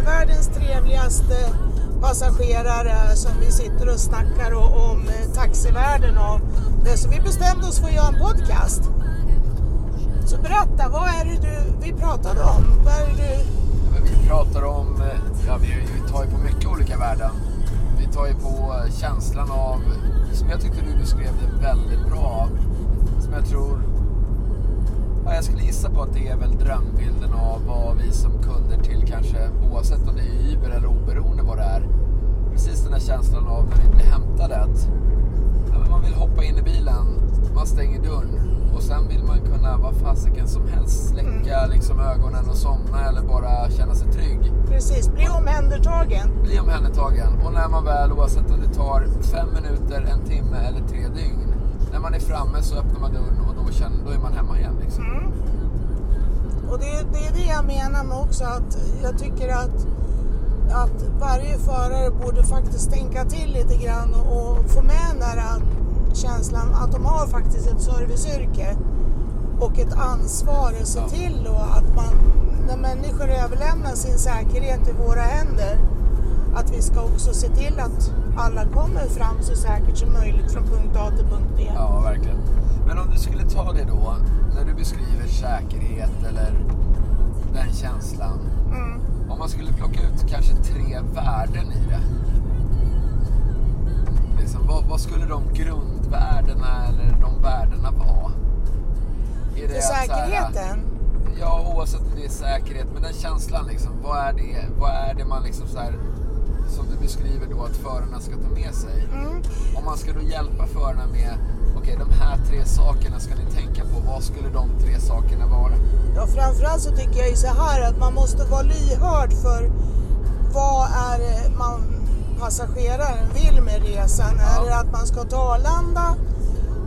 har världens trevligaste passagerare som vi sitter och snackar om eh, taxivärlden och det. Så vi bestämde oss för att göra en podcast. Så berätta, vad är det du, vi pratade om? Vad är det du... Vi pratar om, eh, ja vi, vi tar ju på mycket olika värden. Vi tar ju på eh, känslan av, som jag tyckte du beskrev det väldigt bra, som jag tror, ja, jag skulle gissa på att det är väl drömbilden av vad vi som kunder till kanske, oavsett om det är Uber eller oberoende vad det är, precis den här känslan av när vi blir hämtade att ja, man vill hoppa in i bilen, man stänger dörren och sen vill man kunna vad fasiken som helst släcka liksom ögonen och somna eller bara känna sig trygg. Precis, bli omhändertagen. Bli omhändertagen. Och när man väl, oavsett om det tar fem minuter, en timme eller tre dygn. När man är framme så öppnar man dörren och då, känner, då är man hemma igen. Liksom. Mm. Och det, det är det jag menar med också att jag tycker att, att varje förare borde faktiskt tänka till lite grann och, och få med den där känslan att de har faktiskt ett serviceyrke och ett ansvar att se till då att man, när människor överlämnar sin säkerhet i våra händer, att vi ska också se till att alla kommer fram så säkert som möjligt från punkt A till punkt B. Ja, verkligen. Men om du skulle ta det då, när du beskriver säkerhet eller den känslan. Mm. Om man skulle plocka ut kanske tre värden i det. Liksom, vad, vad skulle de grundvärdena eller de värdena vara? Är För att så här- säkerheten, Ja, oavsett om det är säkerhet, men den känslan liksom. Vad är det, vad är det man liksom så här, som du beskriver då att förarna ska ta med sig? mm. Om man ska då hjälpa förarna med, okej de här tre sakerna ska ni tänka på. Vad skulle de tre sakerna vara? Ja, framförallt så tycker jag ju så här att man måste vara lyhörd för vad är man, passageraren vill med resan. Ja. Är det att man ska till Arlanda?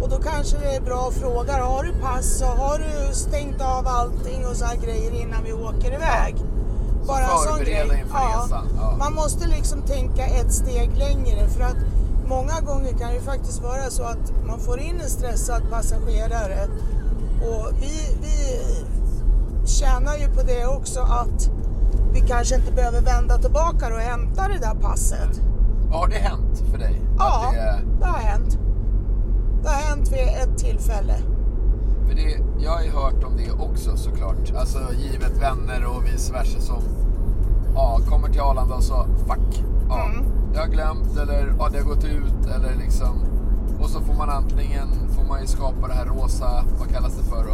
Och då kanske det är bra att fråga, har du pass och har du stängt av allting och så här grejer innan vi åker iväg? Så en sån grej. resan, ja. Man måste liksom tänka ett steg längre för att många gånger kan det ju faktiskt vara så att man får in en stressad passagerare och vi, vi tjänar ju på det också att vi kanske inte behöver vända tillbaka och hämta det där passet. Har det hänt för dig? Ja, det, det har hänt. Det har hänt vid ett tillfälle. För det, jag har ju hört om det också såklart. Alltså givet vänner och vice versa som ja, kommer till Arlanda och så fuck. Ja, Mm. Jag har glömt eller ja, det har gått ut eller liksom. Och så får man antingen får man ju skapa det här rosa, vad kallas det för då?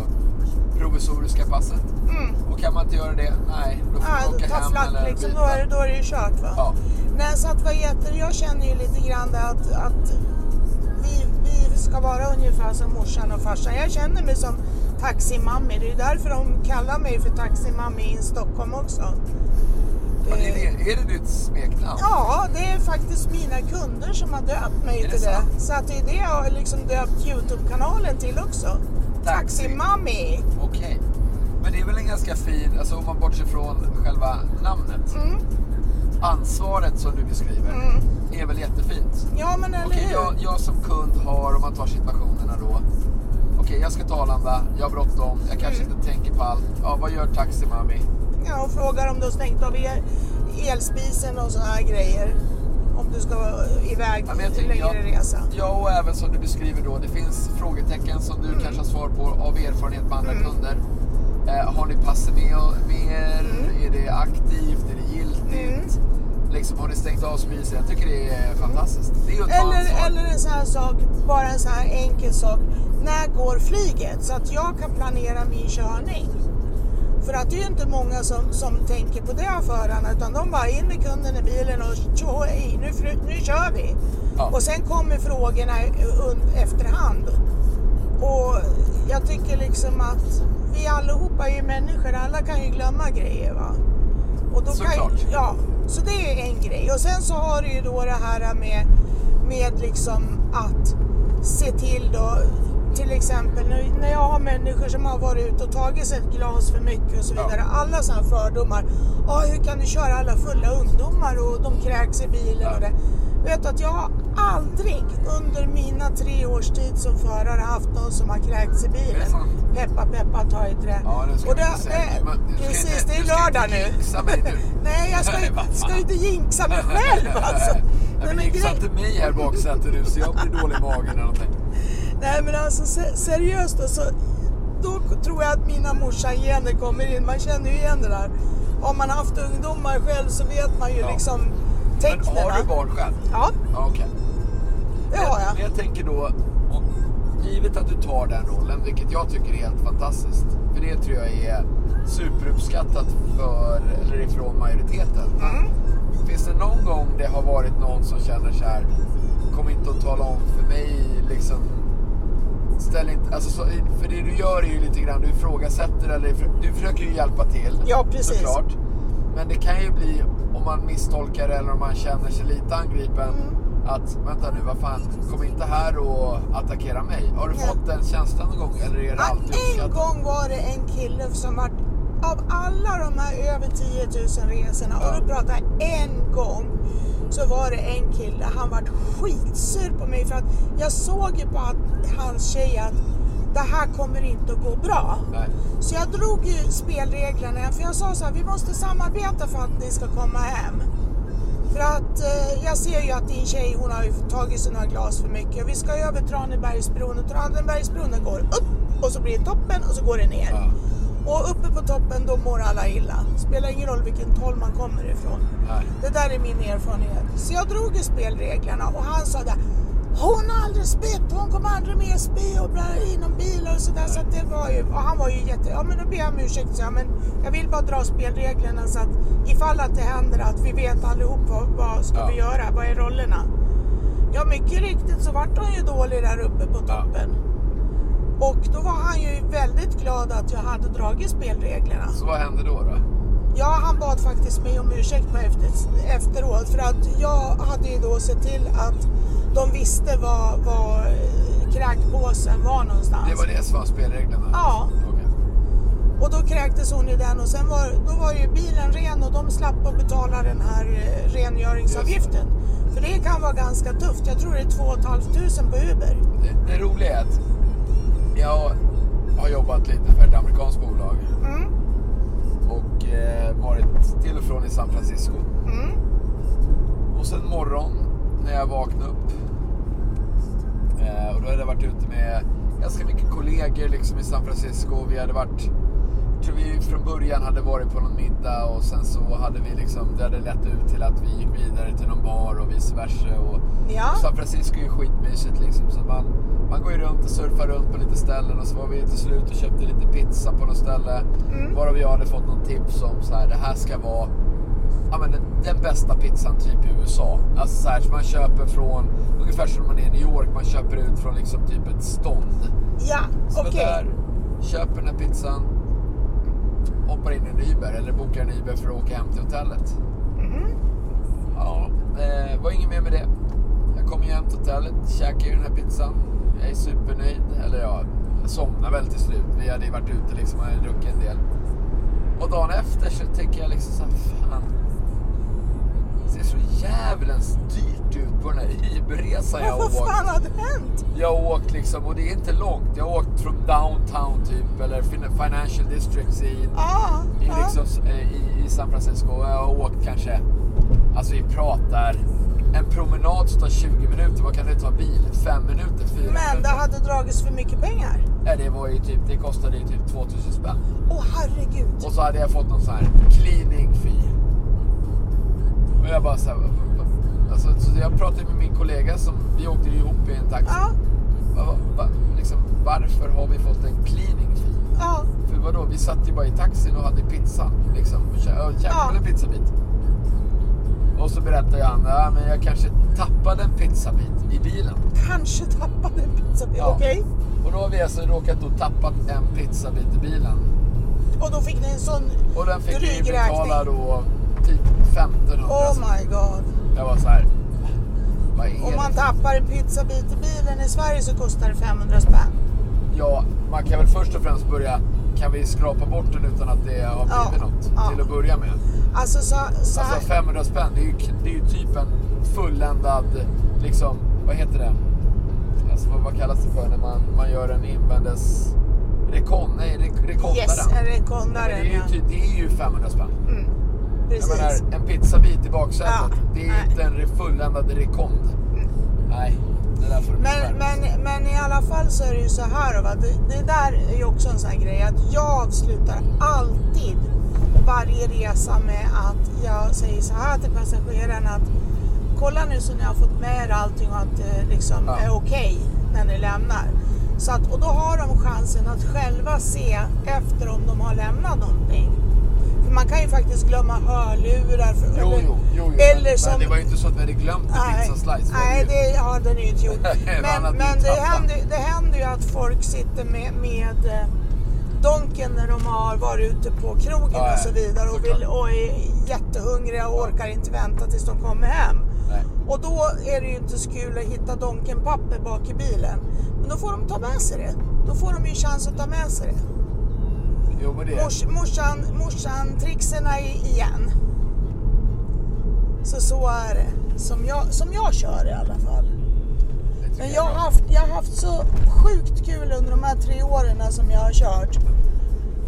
Provisoriska passet. Mm. Och kan man inte göra det, nej då får Ja, man åka hem flack eller liksom, då byta. är, det, då är det ju kört va? Ja. Nej, så att vad heter jag känner ju lite grann det att, att ska vara ungefär som morsan och farsan. Jag känner mig som taximammi. Det är därför de kallar mig för taximammi i Stockholm också. Det är, Eh, det, är det ditt smeknamn? Ja, det är faktiskt mina kunder som har döpt mig Är det till det. sant? Så att det är det jag har liksom döpt Youtube-kanalen till också. Taxi. Taximammi. Okej. Men det är väl en ganska fin, alltså om man bortser från själva namnet. Mm. Ansvaret som du beskriver Mm. är väl jättefint. Ja, men eller Okej, hur? jag, jag som kund har, om man tar situationerna då. Okej, jag ska till Arlanda, jag har bråttom, jag kanske Mm. inte tänker på allt. Ja, vad gör Taxi Mami? Ja, och frågar om du har stängt av el, elspisen och sådana här grejer. Om du ska iväg Ja, jag tycker- längre ja, resa. Ja, och även som du beskriver då, det finns frågetecken som du Mm. kanske har svar på av erfarenhet med andra kunder. Eh, har ni passet med, med er? Är det aktivt? Är giltigt? Liksom, har ni stängt av spisen? Jag tycker det är fantastiskt. Det är Eller, eller en sån här sak, bara en sån här enkel sak. När går flyget? Så att jag kan planera min körning. För att det är ju inte många som, som tänker på det av förarna utan de bara in med kunden i bilen och tjo hej, nu, nu kör vi. Ja. Och sen kommer frågorna efterhand. Och jag tycker liksom att vi allihopa är ju människor, alla kan ju glömma grejer va. Och då kan ju, ja, så det är en grej. Och sen så har du ju då det här med, med liksom att se till då, till exempel när, jag har människor som har varit ute och tagit sig ett glas för mycket och så Ja. vidare. Alla sådana fördomar. Ah, hur kan du köra alla fulla ungdomar och de kräks i bilen Ja. och det. Vet att jag har aldrig under mina tre års tid som förare haft någon som har kräkts i bilen. Peppa peppa ta i trä. Ja, det ska Och det, du ska precis, det är lördag nu. Nej, jag ska, Nej, fan. ska ju inte jinxa mig själv alltså. Nej, Nej, men jinxa inte mig här baksätet nu så jag blir dålig i magen eller någonting. Nej men alltså se- seriöst då, så då tror jag att mina morsan-gener kommer in. Man känner ju igen det där. Har man haft ungdomar själv så vet man ju Ja. liksom Men tecknen. har du barn själv? Ja, Ja, okej. det har Men jag. jag tänker då, om, givet att du tar den rollen, vilket jag tycker är helt fantastiskt. För det tror jag är superuppskattat för, eller ifrån majoriteten. Mm. Finns det någon gång det har varit någon som känner så här, kom inte att tala om för mig liksom Ställ inte, alltså så, för det du gör är ju lite grann, du ifrågasätter eller du försöker ju hjälpa till. Ja, precis. Såklart. Men det kan ju bli, man misstolkar det eller om man känner sig lite angripen, Mm. att vänta nu, vad fan, kom inte här och attackera mig. Har du Ja. fått den känslan någon gång eller är det Att alltid en uppskattat? gång var det en kille som var av alla de här över 10 000 resorna Ja. och då pratar en gång så var det en kille, han var skitsur på mig för att jag såg ju på att, hans tjej att det här kommer inte att gå bra. Nej. Så jag drog ju spelreglerna för jag sa så här, vi måste samarbeta för att ni ska komma hem. För att eh, jag ser ju att din tjej hon har ju tagit sig några glas för mycket. Vi ska över Tranebergsbron och Tranebergsbron går upp och så blir det toppen och så går det ner. Ja. Och uppe på toppen då mår alla illa. Spelar ingen roll vilken håll man kommer ifrån. Nej. Det där är min erfarenhet. Så jag drog ju spelreglerna och han sa där hon har aldrig spytt, hon kommer aldrig mer spy och bla inom bilar och sådär. Så att det var ju, och han var ju jätte, ja men då ber jag om ursäkt så jag, men jag vill bara dra spelreglerna så att ifall att det händer att vi vet allihop vad, vad ska Ja. vi göra, vad är rollerna? Ja mycket riktigt så vart hon ju dålig där uppe på Ja. toppen. Och då var han ju väldigt glad att jag hade dragit spelreglerna. Så vad händer då? då? Ja, han bad faktiskt mig om ursäkt på efter, efteråt för att jag hade ju då sett till att de visste var, var kräkpåsen var någonstans. Det var det som var spelreglerna? Ja. Okej. Och då kräktes hon i den och sen var, då var ju bilen ren och de slapp att betala den här eh, rengöringsavgiften. För det kan vara ganska tufft. Jag tror det är 2 500 på Uber. Det, det roliga är att jag har jobbat lite för ett amerikanskt bolag Mm, och eh, varit till och från i San Francisco. mm, Och sen morgon när jag vaknade upp eh, och då hade jag varit ute med ganska mycket kollegor liksom i San Francisco. Vi hade varit, jag tror vi från början hade varit på någon middag och sen så hade vi liksom, det hade lett ut till att vi gick vidare till någon bar och vice versa. Och, Ja. San Francisco är ju skitmysigt liksom. Så man, man går ju runt och surfar runt på lite ställen och så var vi till slut och köpte lite pizza på något ställe. Mm. Varav jag hade fått någon tips om så här, det här ska vara ja, men den, den bästa pizzan typ i USA. Alltså så här, som man köper från, ungefär som man är i New York, man köper ut från liksom typ ett stånd. Ja, Så okej. där, köper den här pizzan, hoppar in i en Uber eller bokar en Uber för att åka hem till hotellet. Mhm. Ja, det var inget mer med det. Jag kommer hem till hotellet, käkar ju den här pizzan. Jag är supernöjd. Eller ja, jag somnade väl till slut. Vi hade ju varit ute liksom hade druckit en del. Och dagen efter så tänker jag liksom så här, fan. Det ser så jävlens dyrt ut på den här Uberresan jag har Vad åkt. fan hade hänt? Jag har åkt liksom, och det är inte långt. Jag har åkt från downtown typ, eller fin- financial districts i, Ja, i, ja. liksom, eh, i, i San Francisco. Och jag har åkt kanske, alltså vi pratar, en promenad som tar 20 minuter. Vad kan det ta bil? Fem minuter? Fyra Men det minuter? hade dragits för mycket pengar. Nej, det var ju typ, det kostade ju typ 2000 spänn. Åh herregud. Och så hade jag fått någon sån här cleaning fee. Och jag bara så här, alltså, så jag pratade med min kollega som, vi åkte ju ihop i en taxi. Ja, Va, va, liksom, varför har vi fått en cleaning fee? ja. För vadå, vi satt ju bara i taxin och hade pizza. Liksom, och kä- och käkade Ja. en pizzabit. Och så berättade han, ja men jag kanske tappade en pizzabit i bilen. Kanske tappade en pizzabit. Ja. Okej. Och då har vi alltså råkat då tappat en pizzabit i bilen. Och då fick ni en sån Och den fick vi betala då typ 1500. Oh my god. Jag var så här. Om man tappar en pizzabit i bilen i Sverige så kostar det 500 spänn. Ja, man kan väl först och främst börja, kan vi skrapa bort den utan att det har blivit Ja, något? ja. Till att börja med. Alltså så, så Alltså 500 spänn, det är ju, det är ju typ en fulländad, liksom, vad heter det? Alltså, vad, vad kallas det för när man, man gör en invändes... Rekon, nej, re, rekondaren. Yes, en Ja, rekondare. det, är ju, ty- det är ju 500 spänn. Mm, Jag precis. menar, en pizzabit i baksätet, Ja, det är nej. inte en fulländad rekond. Nej, får du Men, men, men i alla fall så är det ju så här va? Det, det där är ju också en sån här grej att jag avslutar alltid varje resa med att jag säger så här till passagerarna att kolla nu så ni har fått med er allting och att det liksom Ja. är okej när ni lämnar. Så att, och då har de chansen att själva se efter om de har lämnat någonting. Man kan ju faktiskt glömma hörlurar. För, Jo, eller, jo, jo, jo. eller men, som, men det var ju inte så att vi hade glömt Nej, pizzaslice. nej det har den ju inte gjort. Men, men det, händer, det händer ju att folk sitter med, med eh, Donken när de har varit ute på krogen Ja, och så vidare och, vill, och är jättehungriga och orkar inte vänta tills de kommer hem. Nej. Och då är det ju inte så kul att hitta Donken-papper bak i bilen. Men då får de ta med sig det. Då får de ju chans att ta med sig det. Jo, men det... Mors, morsan, morsan trixerna igen. Så så är det. Som jag, som jag kör i alla fall. Men jag har, haft, jag har haft så sjukt kul under de här tre åren som jag har kört.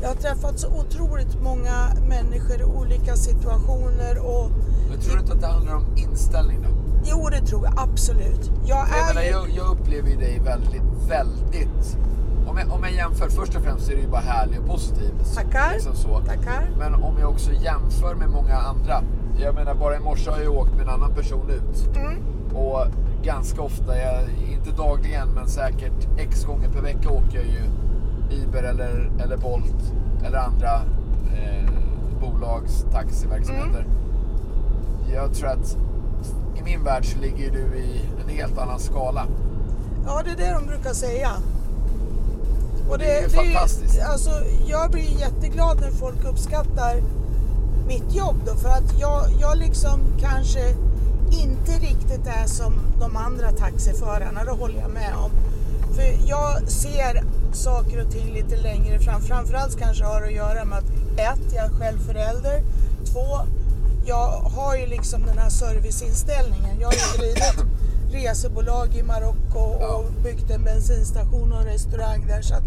Jag har träffat så otroligt många människor i olika situationer och Men tror du inte att det handlar om inställning då? jo, det tror jag absolut. Jag Jag, är menar, jag, jag upplever dig väldigt, väldigt... Om jag, om jag jämför, först och främst är du ju bara härlig och positiv. Tackar. Liksom så. Tackar. Men om jag också jämför med många andra. Jag menar bara i morse har jag åkt med en annan person ut. Mm. Och ganska ofta, jag, inte dagligen men säkert x gånger per vecka åker jag ju Uber eller, eller Bolt eller andra eh, bolags taxiverksamheter. Jag tror att i min värld så ligger ju du i en helt annan skala. Ja, det är det de brukar säga. Och det är ju fantastiskt. Alltså, jag blir jätteglad när folk uppskattar mitt jobb då, för att jag, jag liksom kanske inte riktigt är som de andra taxiförarna, det håller jag med om. För jag ser saker och ting lite längre fram. Framförallt kanske har att göra med att ett, jag är själv förälder. Två, jag har ju liksom den här serviceinställningen. Jag har ju drivit resebolag i Marocko och Ja. byggt en bensinstation och en restaurang där. Så att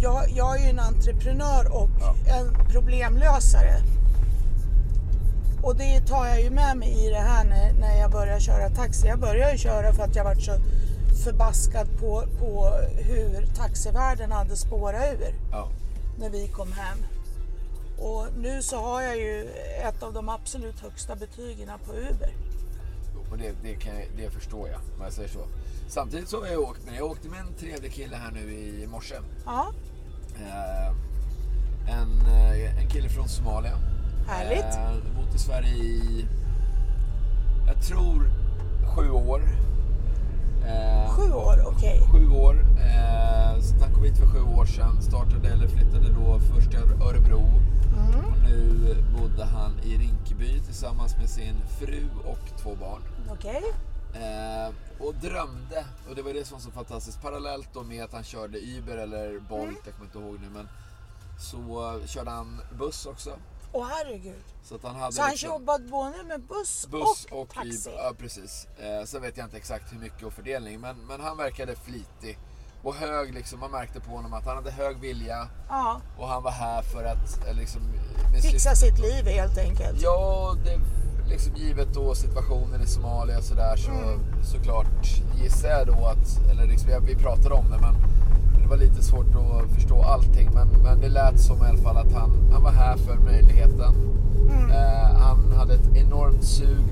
jag, jag är ju en entreprenör och Ja. en problemlösare. Och det tar jag ju med mig i det här när, när jag börjar köra taxi. Jag började ju köra för att jag varit så förbaskad på, på hur taxivärlden hade spårat ur Ja. när vi kom hem. Och nu så har jag ju ett av de absolut högsta betygen på Uber. Och det, det, kan, det förstår jag, om jag säger så. Samtidigt så har jag åkt med, jag åkte med en trevlig kille här nu i morse. Ja, Eh, en, eh, en kille från Somalia. Härligt. Eh, bott i Sverige i, jag tror, sju år. Eh, sju år, okej. Sju år. Eh, så han kom hit för sju år sedan. Startade eller flyttade då först till Örebro. Mm. Och nu bodde han i Rinkeby tillsammans med sin fru och två barn. Okej. Eh, och drömde, och det var det som var så fantastiskt, parallellt då med att han körde Uber eller Bolt, Mm. jag kommer inte ihåg nu, men så körde han buss också. Åh herregud. Så han hade Så han liksom jobbat både med buss, buss och, och, taxi? Uber. Ja, precis. Eh, sen vet jag inte exakt hur mycket och fördelning, men, men han verkade flitig. Och hög, liksom, man märkte på honom att han hade hög vilja Ja, och han var här för att eh, liksom, fixa sitt liv helt enkelt. Ja, det, liksom givet då situationen i Somalia och sådär så Mm. såklart gissar jag då att, eller liksom, vi- vi pratade om det men det var lite svårt att förstå allting men, men det lät som i alla fall att han, han var här för möjligheten. Mm. Eh, han hade ett enormt sug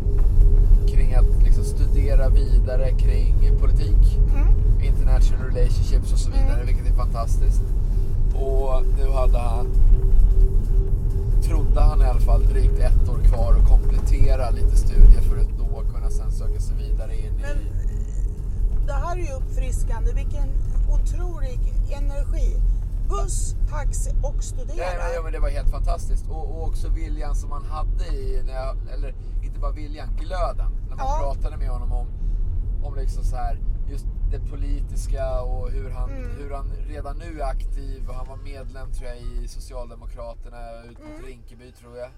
kring att liksom, studera vidare kring politik, Mm. international relationships och så vidare, vilket är fantastiskt. Och nu hade han trodde han i alla fall drygt ett år kvar att komplettera lite studier för att då kunna sen söka sig vidare in Men i... det här är ju uppfriskande. Vilken otrolig energi. Buss, taxi och studera. Ja, men, ja, men det var helt fantastiskt. Och, och också viljan som han hade i, när jag, eller inte bara viljan, glöden. När man Ja. pratade med honom om, om liksom så här, just det politiska och hur han, Mm. hur han redan nu är aktiv. Och han var medlem tror jag i Socialdemokraterna ut mot Mm. Rinkeby tror jag.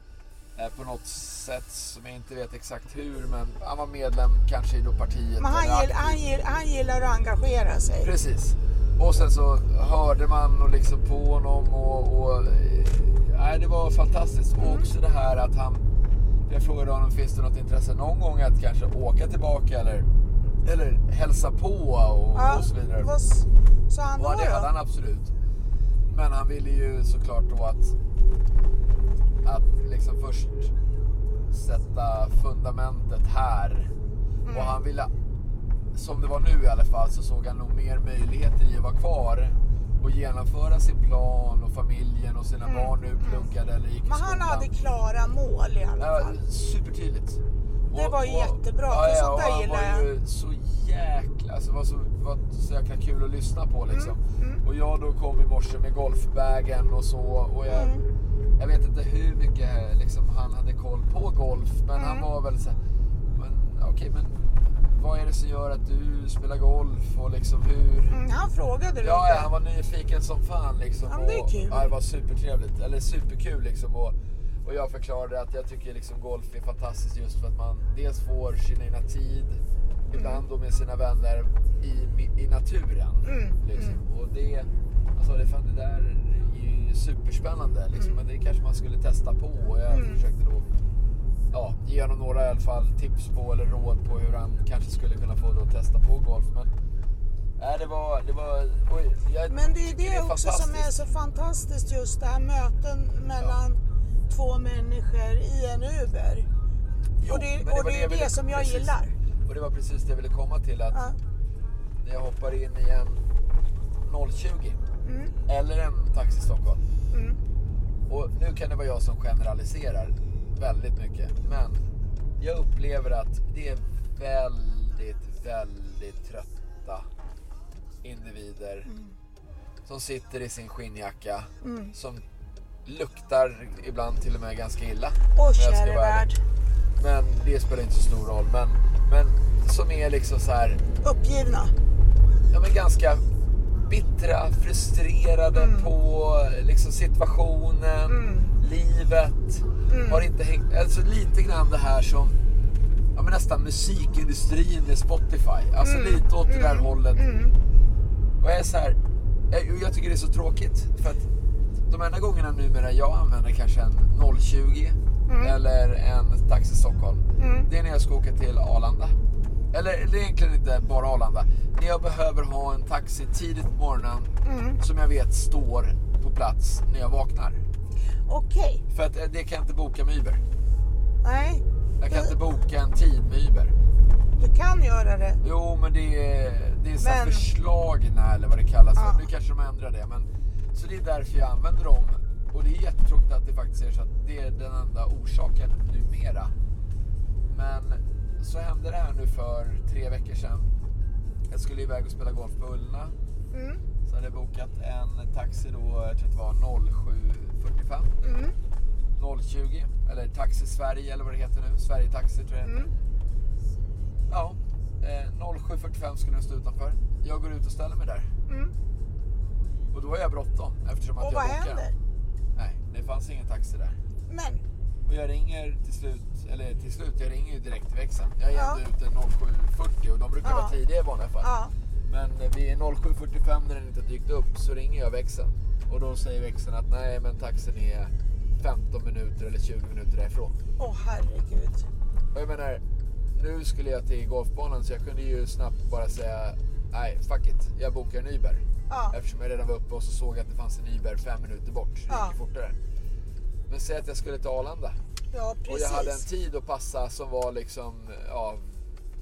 Eh, på något sätt som jag inte vet exakt hur, men han var medlem kanske i då partiet. Men han, gill, han, gill, han gillar att engagera sig. Precis. Och sen så hörde man och liksom på honom och, och eh, nej, det var fantastiskt. Mm. Och också det här att han, jag frågade honom, finns det något intresse någon gång att kanske åka tillbaka eller, eller hälsa på och, Ja, och så vidare. Vad sa han då? Och det hade han då? absolut. Men han ville ju såklart då att, att liksom först sätta fundamentet här. Mm. Och han ville, som det var nu i alla fall, så såg han nog mer möjligheter i att vara kvar och genomföra sin plan och familjen och sina barn nu pluggade eller gick i Mm. Men skolan. han hade klara mål i alla Ja, fall. supertydligt. Det var jättebra, för sånt och där han gillar var jag. ju så jäkla, alltså det var så, var så jäkla kul att lyssna på liksom. Mm, Och jag då kom i morse med golfbagen och så och jag, Mm. jag vet inte hur mycket liksom, han hade koll på golf men han Mm. var väl så här, men okej men vad är det som gör att du spelar golf och liksom hur? Mm, han frågade Ja, ja, lite. han var nyfiken som fan liksom. Ja, det är och, kul. Ja, det var supertrevligt. Eller superkul liksom. Och, och jag förklarade att jag tycker liksom golf är fantastiskt just för att man dels får sin egna tid, ibland då med sina vänner i, i naturen. Mm, Liksom. Och det, alltså det, fan, det där är ju superspännande liksom. Men det kanske man skulle testa på. Och jag Mm. försökte då ja, ge honom några i alla fall tips på eller råd på hur han kanske skulle kunna få då testa på golf. Men nej, det var... Det var oj, jag Men det är tycker det också som är så fantastiskt just det här möten mellan två människor i en Uber. Jo, och det, men och var det är jag det ville- som jag precis. gillar. Och det var precis det jag ville komma till att Ja. när jag hoppar in i en 020 Mm, eller en Taxi Stockholm. mm, Och nu kan det vara jag som generaliserar väldigt mycket. Men jag upplever att det är väldigt, väldigt trötta individer som sitter i sin skinnjacka. Som luktar ibland till och med ganska illa. Ska käre värld. Men det spelar inte så stor roll. Men, men som är liksom så här, Uppgivna. ja men ganska bittra, frustrerade Mm. på liksom situationen, livet. Mm. Har inte hängt, alltså lite grann det här som ja, men nästan musikindustrin med Spotify. Alltså lite åt det där hållet. Mm. Och jag är så här, jag, jag tycker det är så tråkigt. För att de enda gångerna numera jag använder kanske en 020 eller en Taxi Stockholm. Mm. Det är när jag ska åka till Arlanda. Eller det är egentligen inte bara Arlanda. När jag behöver ha en taxi tidigt på morgonen Mm. som jag vet står på plats när jag vaknar. Okej. För att eh, det kan jag inte boka med Uber. Nej, Jag kan inte boka en tid med Uber. du kan göra det. Jo, men det är, det är Men- förslagna eller vad det kallas. Ja. Nu kanske de ändrar det. Men, så det är därför jag använder dem. Och det är jättetråkigt att det faktiskt är så att det är den enda orsaken numera. Men så hände det här nu för tre veckor sedan. Jag skulle iväg och spela golf på Ullna. Mm. Så hade jag bokat en taxi då, jag tror att det var 07.45. Mm. 020, eller Taxi Sverige eller vad det heter nu. Sverigetaxi tror jag det heter. Mm. Ja, eh, 07.45 skulle den stå utanför. Jag går ut och ställer mig där. Mm. Och då har jag bråttom eftersom att Och jag vad bokar. händer? Nej, det fanns ingen taxi där. Men, Och jag ringer till slut, eller till slut, jag ringer ju direkt till växeln. Jag är Ja. ändå ute 07.40 och de brukar Ja. vara tidiga i vanliga fall. ja. Men vid 07.45 när den inte dykt upp så ringer jag växeln. Och då säger växeln att nej men taxin är 15 minuter eller 20 minuter därifrån. Åh herregud. Och jag menar, nu skulle jag till golfbanan så jag kunde ju snabbt bara säga nej, fuck it, jag bokar en Uber. Ja. Eftersom jag redan var uppe och så såg att det fanns en Uber fem minuter bort. Så det Ja. gick fortare. Men säg att jag skulle till Arlanda. Ja, Och jag hade en precis. tid att passa som var liksom, ja,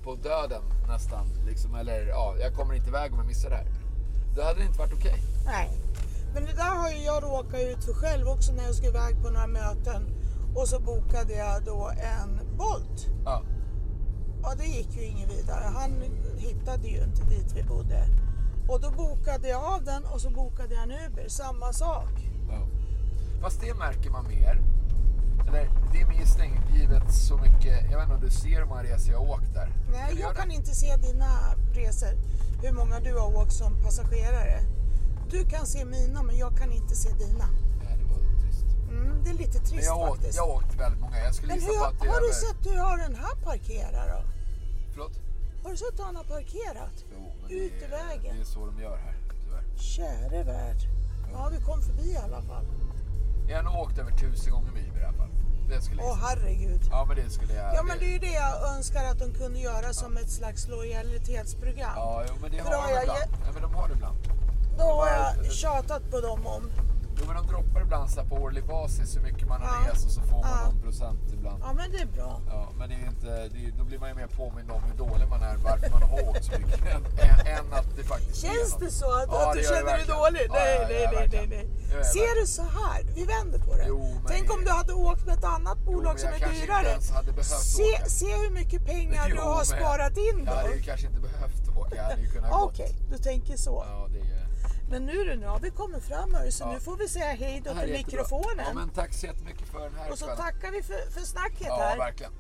på döden nästan. Liksom, eller ja, jag kommer inte iväg om jag missar det här. Då hade det inte varit okej. Nej. Men det där har ju jag råkat ut för själv också när jag skulle iväg på några möten. Och så bokade jag då en Bolt. Ja. Ja, det gick ju inget vidare. Han hittade ju inte dit vi bodde. Och då bokade jag av den och så bokade jag en Uber. Samma sak. Ja. Fast det märker man mer. Eller det är min gissning, givet så mycket. Jag vet inte om du ser hur många resor jag har åkt där. Nej, du jag kan inte se dina resor. Hur många du har åkt som passagerare. Du kan se mina men jag kan inte se dina. Nej, det var trist. Mm, det är lite Men trist jag har, åkt, faktiskt. jag har åkt väldigt många. Jag skulle Men hur, på att det har du över- sett hur har den här parkerat då? Förlåt? Har du sett hur han har parkerat? Jo, men Ut det, i vägen. Det är så de gör här, tyvärr. Käre värld. Ja, vi kom förbi i alla fall. Jag har nog åkt över tusen gånger mil i alla fall. Det skulle Åh herregud. Ja, men det skulle jag... Ja men det är ju det jag önskar att de kunde göra som ett slags lojalitetsprogram. Ja, jo, men det För har de ibland. Ja, men de har det ibland. Då har Ja, jag tjatat på dem om. Jo, men de droppar ibland så på årlig basis hur mycket man har Ja. rest och så får man Ja. någon procent ibland. Ja men det är bra. Ja, men det är inte, det är, då blir man ju mer påmind om hur dålig man är, varför man har åkt så mycket, än, än, att det faktiskt Känns det så att, Ja, att du känner dig dålig? Nej, nej, nej, nej, nej. Ser du så här? Vi vänder på det. Jo, Tänk det- om du hade åkt med ett annat bolag men som är dyrare. Se, se hur mycket pengar Jo, du har sparat in Jag hade då. ju kanske inte behövt åka, jag hade ju kunnat. Okej, du tänker så. Ja. Men nu du, nu har vi kommit fram här, så Ja. nu får vi säga hej då till mikrofonen. Ja, men tack så jättemycket för den här Och så kvällen. tackar vi för, för snacket Ja, här. verkligen.